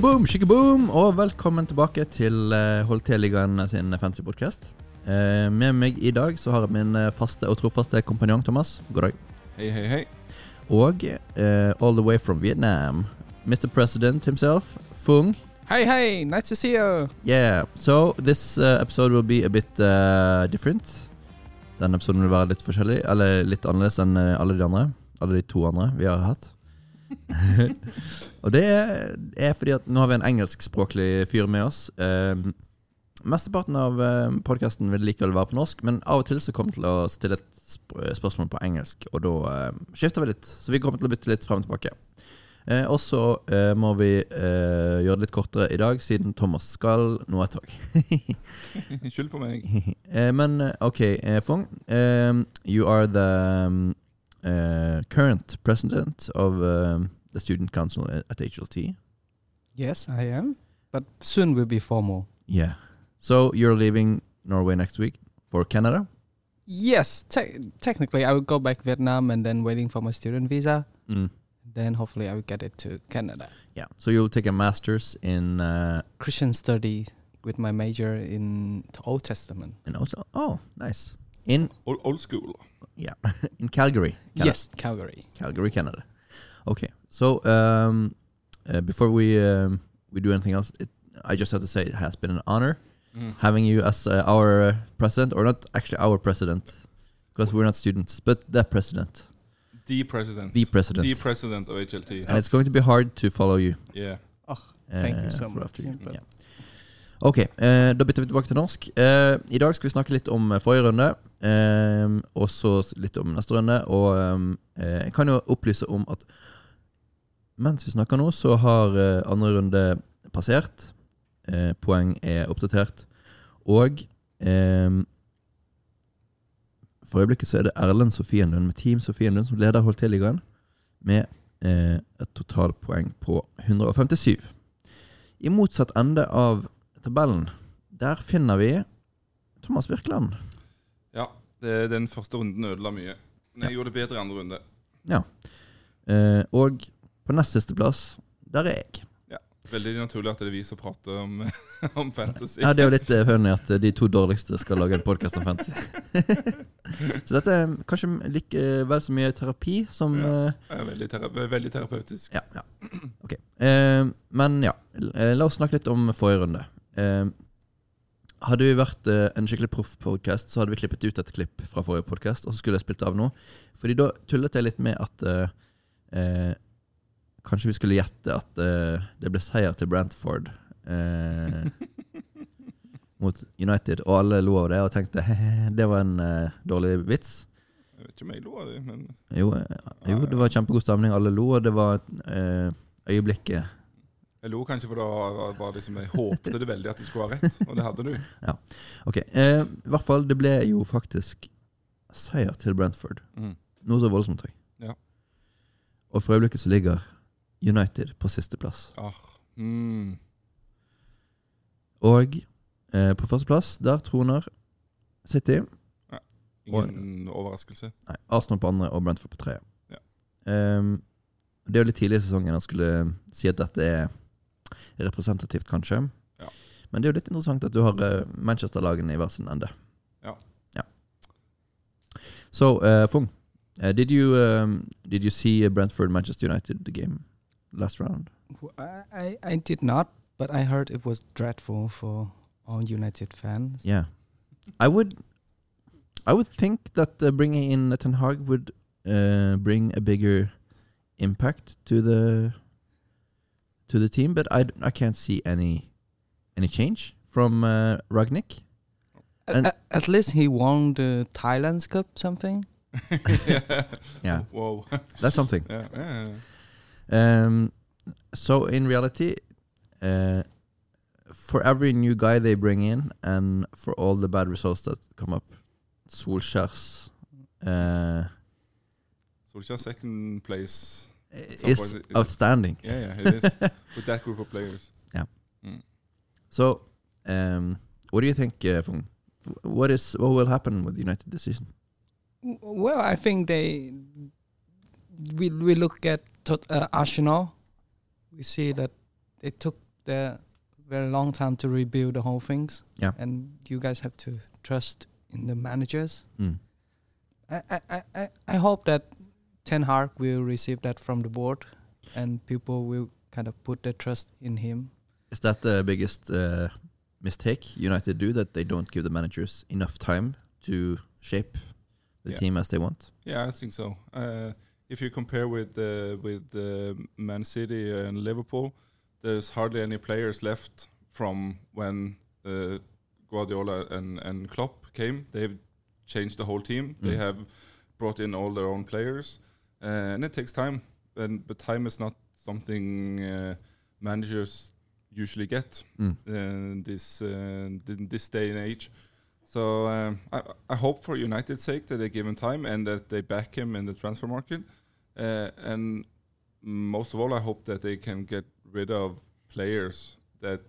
boom, boom, boom, og velkommen tilbake til uh, Holdt-ligaen sin fancy podcast. Eh, med meg i dag så har jeg min eh, faste og trofaste kompanjong Thomas. God dag. Hei, hei, hei. Og uh, all the way from Vietnam, Mr. President himself, Fung. Hey, hey, nice to see you. Yeah, so this uh, episode will be a bit uh, different. Denne episoden vil være litt forskjellig, eller litt annerledes enn alle de andre. Alle de to andre vi har hatt. og det er fordi at nå har vi en engelskspråklig fyr med oss. Eh, Mesteparten av uh, podkasten vil likevel være på norsk, men av og til så kommer vi til å stille et sp spørsmål på engelsk, og da eh, skifter vi litt. Så vi kommer til å bytte litt frem og tilbake. Eh, og så eh, må vi gjøre det litt kortere i dag, siden Thomas skal nå et tog. Skyld på meg. men OK, Fong. Um, you are the um, current president of the student council at HLT. Yes, I am. But soon will be formal. Yeah. So you're leaving Norway next week for Canada? Yes, te- technically I will go back Vietnam and then waiting for my student visa. Mm. Then hopefully I will get it to Canada. Yeah. So you'll take a master's in uh, Christian study with my major in Old Testament. In Old, oh, nice. In old, old school. Yeah, in Calgary. Canada. Yes, Calgary. Calgary, Canada. Okay. So um, uh, before we um, we do anything else, it, I just have to say it has been an honor mm. having you as uh, our uh, president, or not actually our president, because we're not students, but the president. The president. The president. The president of HLT. And it's going to be hard to follow you. Yeah. Oh, thank you so much. You, yeah. Ok, eh, da bytter vi tilbake til norsk. Eh, I dag skal vi snakke litt om eh, forrige runde, eh, og så litt om neste runde. Og eh, jeg kan jo opplyse om at mens vi snakker nå, så har eh, andre runde passert. Eh, poeng er oppdatert. Og eh, for øyeblikket så er det Erlend Sofienlund med Team Sofienlund som leder holdt til ligaen, med eh, et totalpoeng på 157. I motsatt ende av tabellen, der finner vi Thomas Birkeland. Ja, det, den første runden ødela mye. Men jeg ja. gjorde det bedre i andre runde. Ja. Eh, og på nest siste plass, der er jeg. Ja, Veldig naturlig at det er vi som prater om, om fantasy. Ja, Det er jo litt uh, funny at de to dårligste skal lage en podkast om fantasy. så dette er kanskje like uh, vel så mye terapi som ja, ja, veldig, tera veldig, terapeutisk. Ja, ja. Ok. men ja, la oss snakke litt om forrige runde. Hadde vi vært en skikkelig proff podcast, så hadde vi klippet ut et klipp fra forrige podkast, og så skulle jeg spilt av nå. Fordi da tullet jeg litt med at Kanskje vi skulle gjette at uh, det ble seier til Brantford uh, mot United, og alle lo av det og tenkte det var en dårlig vits. Jeg vet ikke om jeg lo av det, men Jo, jo det var kjempegod stemning. Alle lo, og det var øyeblikket Jeg lo kanskje for da var liksom, jeg håpte det veldig at du skulle ha rett, og det hadde du. ja, ok. I hvert fall, det ble jo faktisk seier til Brentford. Mm. Noe så voldsomt òg. Ja. Og for øyeblikket så ligger United på sisteplass. Ah. Mm. Og eh, på førsteplass, der troner City. Ja, ingen og, overraskelse. Nei, Arsenal på andre og Brentford på tredje. Ja. Um, det er jo litt tidlig i sesongen å skulle si at dette er representativt, kanskje. Ja. Men det er jo litt interessant at du har uh, Manchester-lagene i hver sin ende. Ja. ja. Så, uh, Fung, uh, did, you, um, did you see Brentford Manchester United the game? last round? I, I did not, but I heard it was dreadful for all United fans. Yeah, I would, I would think that uh, bringing in Ten Hag would uh, bring a bigger impact to the to the team, but I, I can't see any any change from uh, Rangnick. At, at, least he won the Thailand's Cup, something. yeah. yeah. Whoa. That's something. Yeah. yeah. Um, so in reality, uh, for every new guy they bring in, and for all the bad results that come up, Solskjaer's uh, Solskjaer's second place is outstanding. Yeah, yeah, it is with that group of players. Yeah. Mm. So, um, what do you think, uh, What is what will happen with United this season? Well, I think they we we look at uh, Arsenal, we see that it took the very long time to rebuild the whole things. Yeah. And you guys have to trust in the managers. Mm. I, I, I, I- I hope that Ten Hag will receive that from the board and people will kind of put their trust in him. Is that the biggest uh, mistake United do that they don't give the managers enough time to shape the Yeah. team as they want? Yeah, I think so. Uh, if you compare with uh, with uh, Man City and Liverpool, there's hardly any players left from when uh, Guardiola and, and Klopp came. They've changed the whole team. They Mm. have brought in all their own players, uh, and it takes time. And but time is not something uh, managers usually get Mm. in this uh, in this day and age. So um, I, I hope for United's sake that they give him time and that they back him in the transfer market. Uh, and most of all, I hope that they can get rid of players that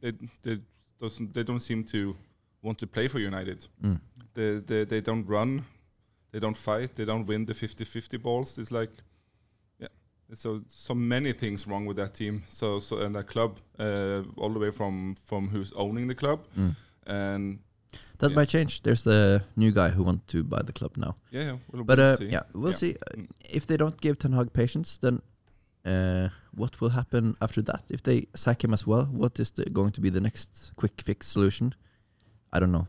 they they doesn't they don't seem to want to play for United. Mm. They they, they don't run, they don't fight, they don't win the 50-50 balls. It's like yeah. So so many things wrong with that team. So so and that club, uh, all the way from from who's owning the club Mm. and That Yeah. might change. There's a new guy who wants to buy the club now. yeah, yeah we'll, But we'll uh, see. yeah, we'll Yeah. see. Uh, Mm. If they don't give Ten Hag patience, then uh, what will happen after that? If they sack him as well, what is the, going to be the next quick fix solution? I don't know.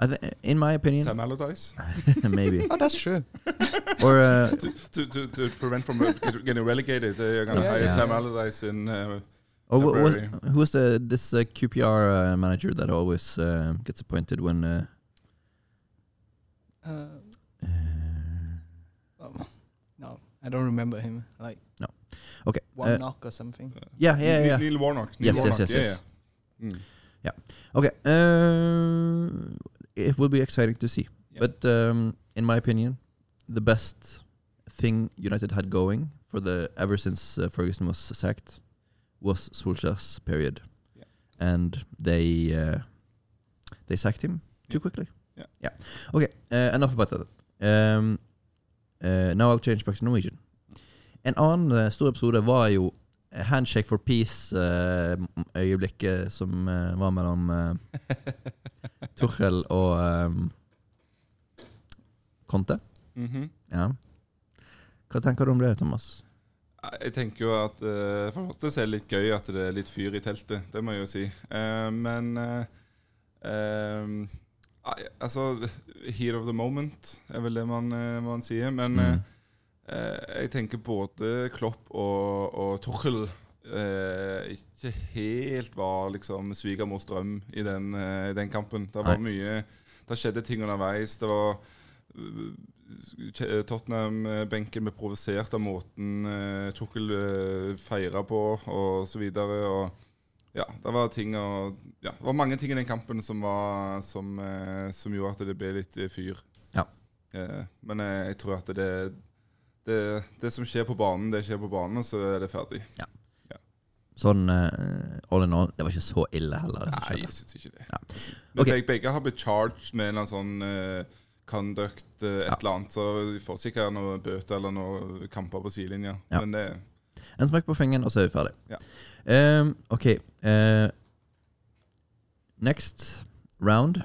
I th- in my opinion, Sam Allardyce maybe Oh, that's true. or uh, to, to, to, to prevent from uh, getting relegated. They're gonna Yeah, hire yeah. Sam Allardyce in. Uh, or wha- was, February. who's the this uh, QPR uh, manager that always um, gets appointed when? Uh, Uh, uh, oh, no, I don't remember him. Like no, okay. one uh, knock or something. yeah, yeah, Neil, yeah. Neil Warnock. Neil Yes, yes, Warnock. yes, yeah, yes. Yeah. Mm. Okay. Uh, it will be exciting to see. Yep. But um, in my opinion, the best thing United had going for the ever since uh, Ferguson was sacked was Solskjaer's period, Yeah. and they uh, they sacked him too Yeah. quickly. Yeah. Yeah. Okay. Uh, enough about that. Um, uh, now I'll change back to Norwegian. En annen uh, stor episode var jo Handshake for peace-øyeblikket som uh, var mellom Tuchel og um, Conte. Mhm. Ja. Hva tenker du om det, Thomas? Jeg tenker jo at uh, For det første så er det litt gøy at det er litt fyr i teltet. Det må jeg jo si. Uh, men uh, eh, Altså Heat of the moment er vel det man, eh, man sier. Men Mm. eh, eh, jeg tenker både Klopp og, og Tuchel eh, ikke helt var liksom svigermors drøm i den, eh, i den kampen. Det var mye Det skjedde ting underveis. Det var øh, Tottenham-benken ble provosert av måten eh, Tukkel eh, feira på, og så videre. Og ja, det var ting og Ja, det var mange ting i den kampen som var Som, eh, som gjorde at det ble litt eh, fyr. Ja. Eh, men eh, jeg tror at det, det Det som skjer på banen, det skjer på banen, og så er det ferdig. Sånn uh, all in all, det var ikke så ille heller. Nei, jeg syns ikke det. Ja. Men Ok. begge, begge har blitt charged med en sånn uh, conduct, uh, et Ja. eller annet. Så de får sikkert noen bøter eller noen kamper på sidelinja. Ja. Men det En smekk på fingeren, og så er vi ferdig. Ja. Um, ok. Uh, next round.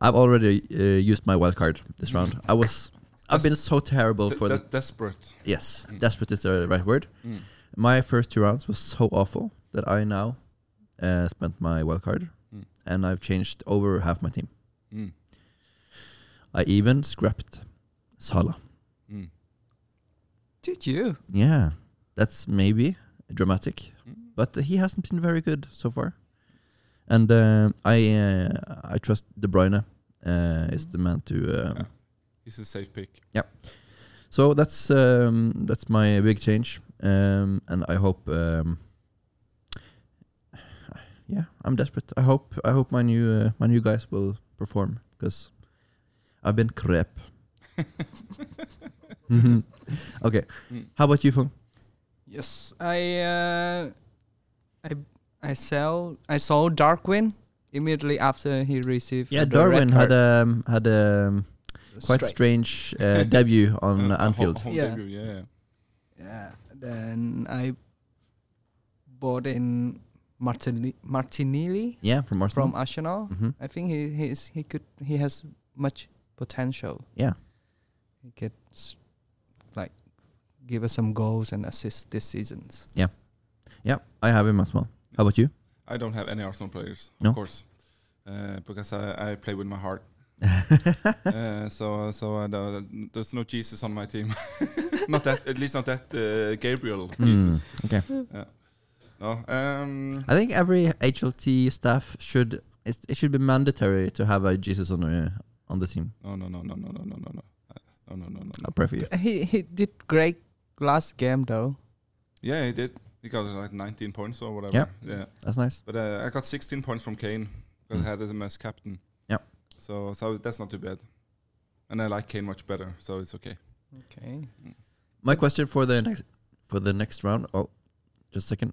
I've already used my wildcard this round. I was. I've been so terrible for the. desperate. Yes, Mm. desperate is the right word. Mm. My first two rounds was so awful that I now uh, spent my wild card Mm. and I've changed over half my team. Mm. I even scrapped Salah. Mm. Did you? Yeah, that's maybe dramatic, Mm. but he hasn't been very good so far. And uh, I uh, I trust De Bruyne uh, is the man to. Um, Yeah. He's a safe pick. Yeah. So that's um, that's my big change, um, and I hope. Um, yeah, I'm desperate. I hope I hope my new uh, my new guys will perform because I've been crap. okay, Mm. how about you, Fung? Yes, I uh, I I sell I sold Darwin immediately after he received. Yeah, the red Darwin had card. um, had um, quite Straight. strange uh, debut on Uh, a Anfield. home Yeah. debut, yeah. Yeah, Then I bought in Martinelli, Martinelli Yeah, from Arsenal. from Arsenal. hmm I think he he is he could he has much potential. Yeah. He could like give us some goals and assists this seasons. Yeah, yeah, I have him as well. How about you? I don't have any Arsenal players, No? of course, uh, because I, I play with my heart. Uh, so so uh, no, there's no Jesus on my team. not that, at least not that uh, Gabriel Mm, Jesus. okay. No. Um, I think every HLT staff should it, it should be mandatory to have a Jesus on the on the team. no, no, no, no, no, no, no, no, no, Uh, no, no, no, no, no. I'll pray for you. He he did great last game though. Yeah, he did. He got like 19 points or whatever. Yeah. Yeah. That's nice. But uh, I got 16 points from Kane because Mm. I had him as captain. Yeah. So so that's not too bad. And I like Kane much better, so it's okay. Okay. My question for the next for the next round. Oh, just a second.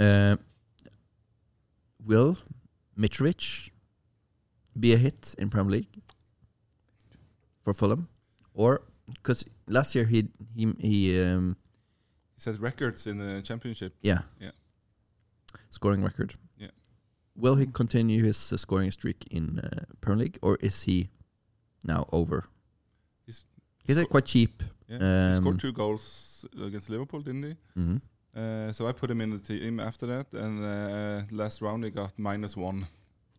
Uh, will Mitrovic be a hit in Premier League for Fulham, or because last year he he he um, He set records in the championship. yeah Yeah. scoring record. Yeah. Will he continue his uh, scoring streak in uh, Premier League, or is he now over? He's- He's uh, quite cheap. Yeah. he Um, scored two goals against Liverpool, didn't he? hmm Uh, so I put him in the team after that, and uh, last round he got minus one.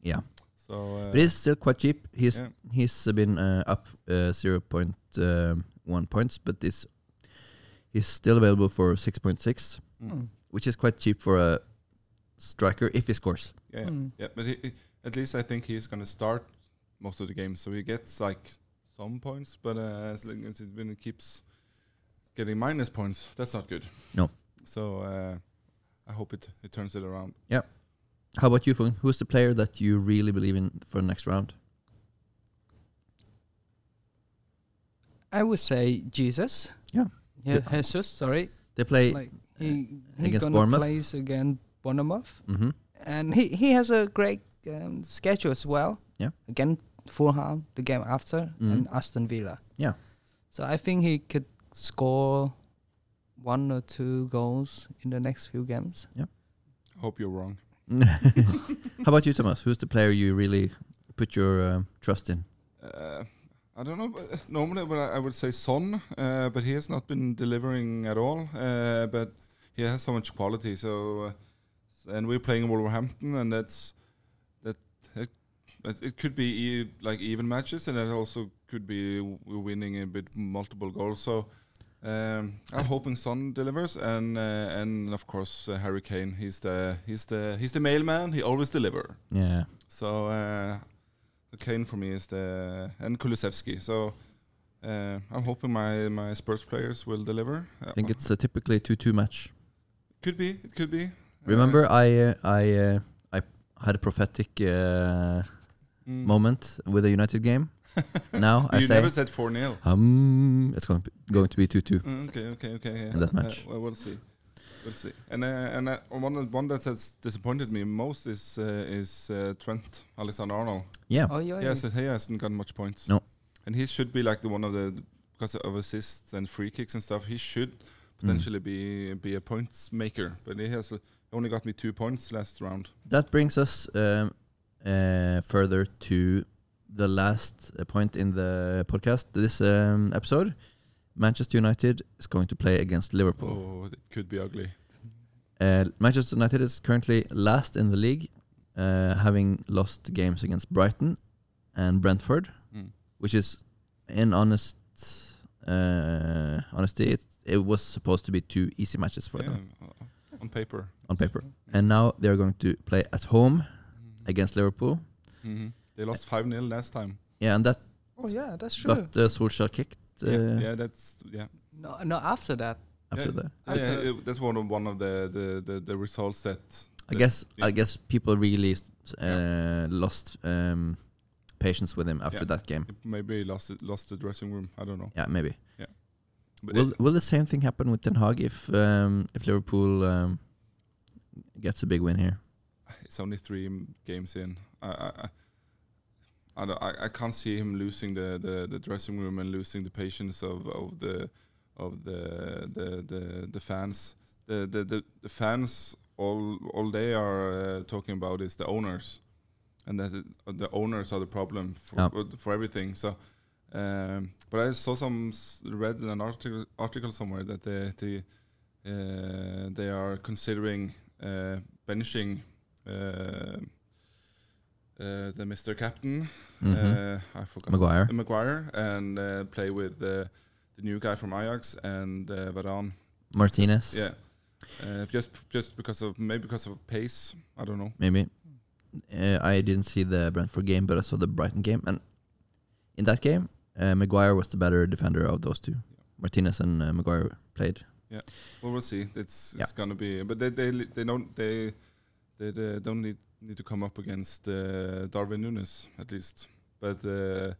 Yeah. So uh, But he's still quite cheap. He's yeah. he's uh, been uh, up uh, 0.1 points, but this he's still available for 6.6, Mm. Mm. which is quite cheap for a striker if he scores. Yeah, yeah. Mm. yeah, but he, he- at least I think he's going to start most of the games, so he gets like some points. But uh, as long as it when he keeps getting minus points, that's not good. No. So uh, I hope it it turns it around. Yeah. How about you, Fung? Who's the player that you really believe in for the next round? I would say Jesus. Yeah. Yeah, Jesus. Sorry. They play. like he he against gonna Bournemouth? plays against Bournemouth, hmm and he he has a great um, schedule as well. Yeah. Again, Fulham the game after Mhm. and Aston Villa. Yeah. So I think he could score one or two goals in the next few games. I hope you're wrong. How about you, Thomas? Who's the player you really put your uh, trust in? Uh, I don't know. But uh, normally, but I, I would say Son, uh, but he has not been delivering at all. Uh, but he has so much quality. So, uh, s- and we're playing Wolverhampton, and that's that. It, it could be e- like even matches, and it also could be we're winning a bit multiple goals. So. Um, I'm hoping Son delivers, and uh, and of course uh, Harry Kane. He's the he's the he's the mailman. He always deliver. Yeah. So uh, Kane for me is the and Kulusevski. So uh, I'm hoping my my Spurs players will deliver. I think it's a typically 2-2 match. could be. It could be. Remember, I uh, I uh, I had a prophetic uh, Mm. moment with a United game. now I you say never said four 0 um, it's going to be, going to be 2-2. Okay, okay, okay. Yeah. In that Uh, match. well, we'll see. We'll see. And uh, and uh, one one that has disappointed me most is uh, is uh, Trent Alexander-Arnold. Yeah. Oh yeah. Yes, he hasn't gotten much points. No. And he should be like the one of the because of assists and free kicks and stuff. He should potentially be be a points maker, but he has he only got me two points last round. That brings us um, uh, further to the last uh, point in the podcast. This um, episode, Manchester United is going to play against Liverpool. Oh, it could be ugly. Uh, Manchester United is currently last in the league, uh, having lost games against Brighton and Brentford, Mm. which is, in honest uh, honesty, it, it was supposed to be two easy matches for Yeah, them on paper. on paper. And now they are going to play at home against Liverpool. Mhm. They lost five 0 last time. Yeah, and that Oh yeah, that's true. got uh, Solskjaer kicked uh, yeah, yeah, that's yeah. no, no. After that, after yeah. that. Yeah, it- that's one of one of the the, the, the results that. I that- guess I guess people really uh, lost um, patience with him after Yeah. that game. maybe he lost it, lost the dressing room. I don't know. Yeah, maybe. But Will Will the same thing happen with Ten Hag if um, if Liverpool um, gets a big win here? it's only three m- games in. I I, I, I, don't- I, I can't see him losing the, the, the dressing room and losing the patience of, of the of the the the, the fans. The, the the the fans all all they are uh, talking about is the owners, and that it, the owners are the problem for Yeah. for everything. So. Um, but I saw some read in an article article somewhere that they they, uh, they are considering uh, benching uh, uh, the Mr. Captain. Mhm. Uh, I forgot Maguire. Maguire and uh, play with uh, the new guy from Ajax and uh, Varane. Martinez, Yeah, uh, just just because of maybe because of pace. I don't know. maybe. Uh, I didn't see the Brentford game, but I saw the Brighton game, and in that game, uh, Maguire was the better defender of those two. Martinez and uh, Maguire played. Yeah, well, we'll see. It's Yeah. it's gonna be, but they they they don't they they, they don't need need to come up against uh, Darwin Nunez at least. But uh,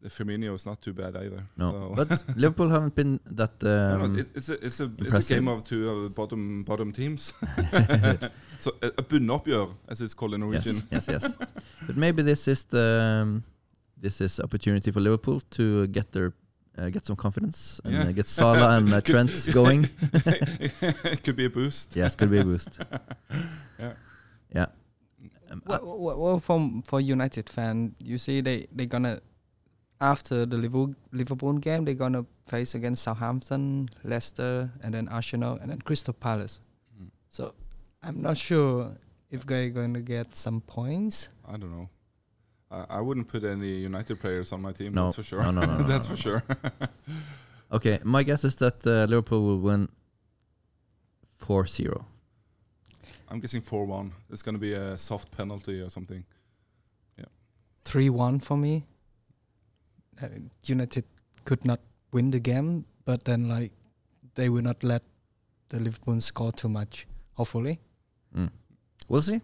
the Firmino is not too bad either. No, So- but Liverpool haven't been that. No, no, Um, it, it's a it's a it's a game of two of bottom bottom teams. so a, a as it's called in Norwegian. Yes, yes, yes. but maybe this is the um, this is opportunity for Liverpool to get their uh, get some confidence and Yeah. uh, get Salah and uh, Trent going. it could be a boost. yes, could be a boost. Yeah. Yeah. Um, Well, well, well, from for United fan, you see they they gonna after the Liverpool Liverpool game they're gonna face against Southampton, Leicester, and then Arsenal, and then Crystal Palace. Mm. So I'm not sure if they're going to get some points. I don't know. I, I wouldn't put any United players on my team. No. That's for sure. No, no, no, no, that's no, for no. sure. okay, my guess is that uh, Liverpool will win 4-0. I'm guessing four one. It's gonna be a soft penalty or something. Yeah. Three one for me. Uh, United could not win the game, but then like they will not let the Liverpool score too much. Hopefully. Mm. We'll see.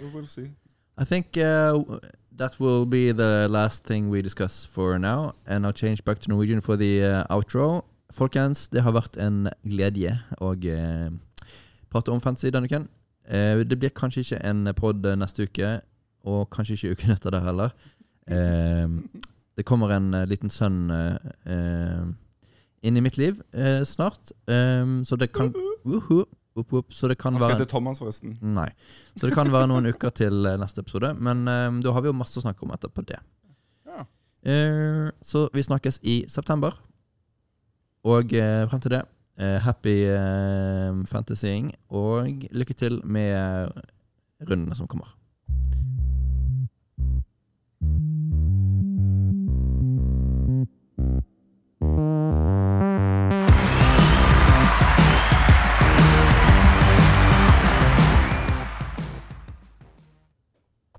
Well, we'll see. I think uh, w- that will be the last thing we discuss for now, and I'll change back to Norwegian for the uh, outro. Folkens, det har vært en glede å uh, prate om fantasy denne uken. Uh, det blir kanskje ikke en pod neste uke, og kanskje ikke uken etter der heller. Eh, det kommer en liten sønn inn i mitt liv snart, så det kan Uhu, opp, opp, Så det kan Han skal være hete Thomas, forresten. Nei. Så det kan være noen uker til eh, neste episode, men eh, da har vi jo masse å snakke om etterpå det. Ja. Eh, så vi snakkes i september. Og eh, frem til det, eh, happy eh, fantasying, og lykke til med rundene som kommer.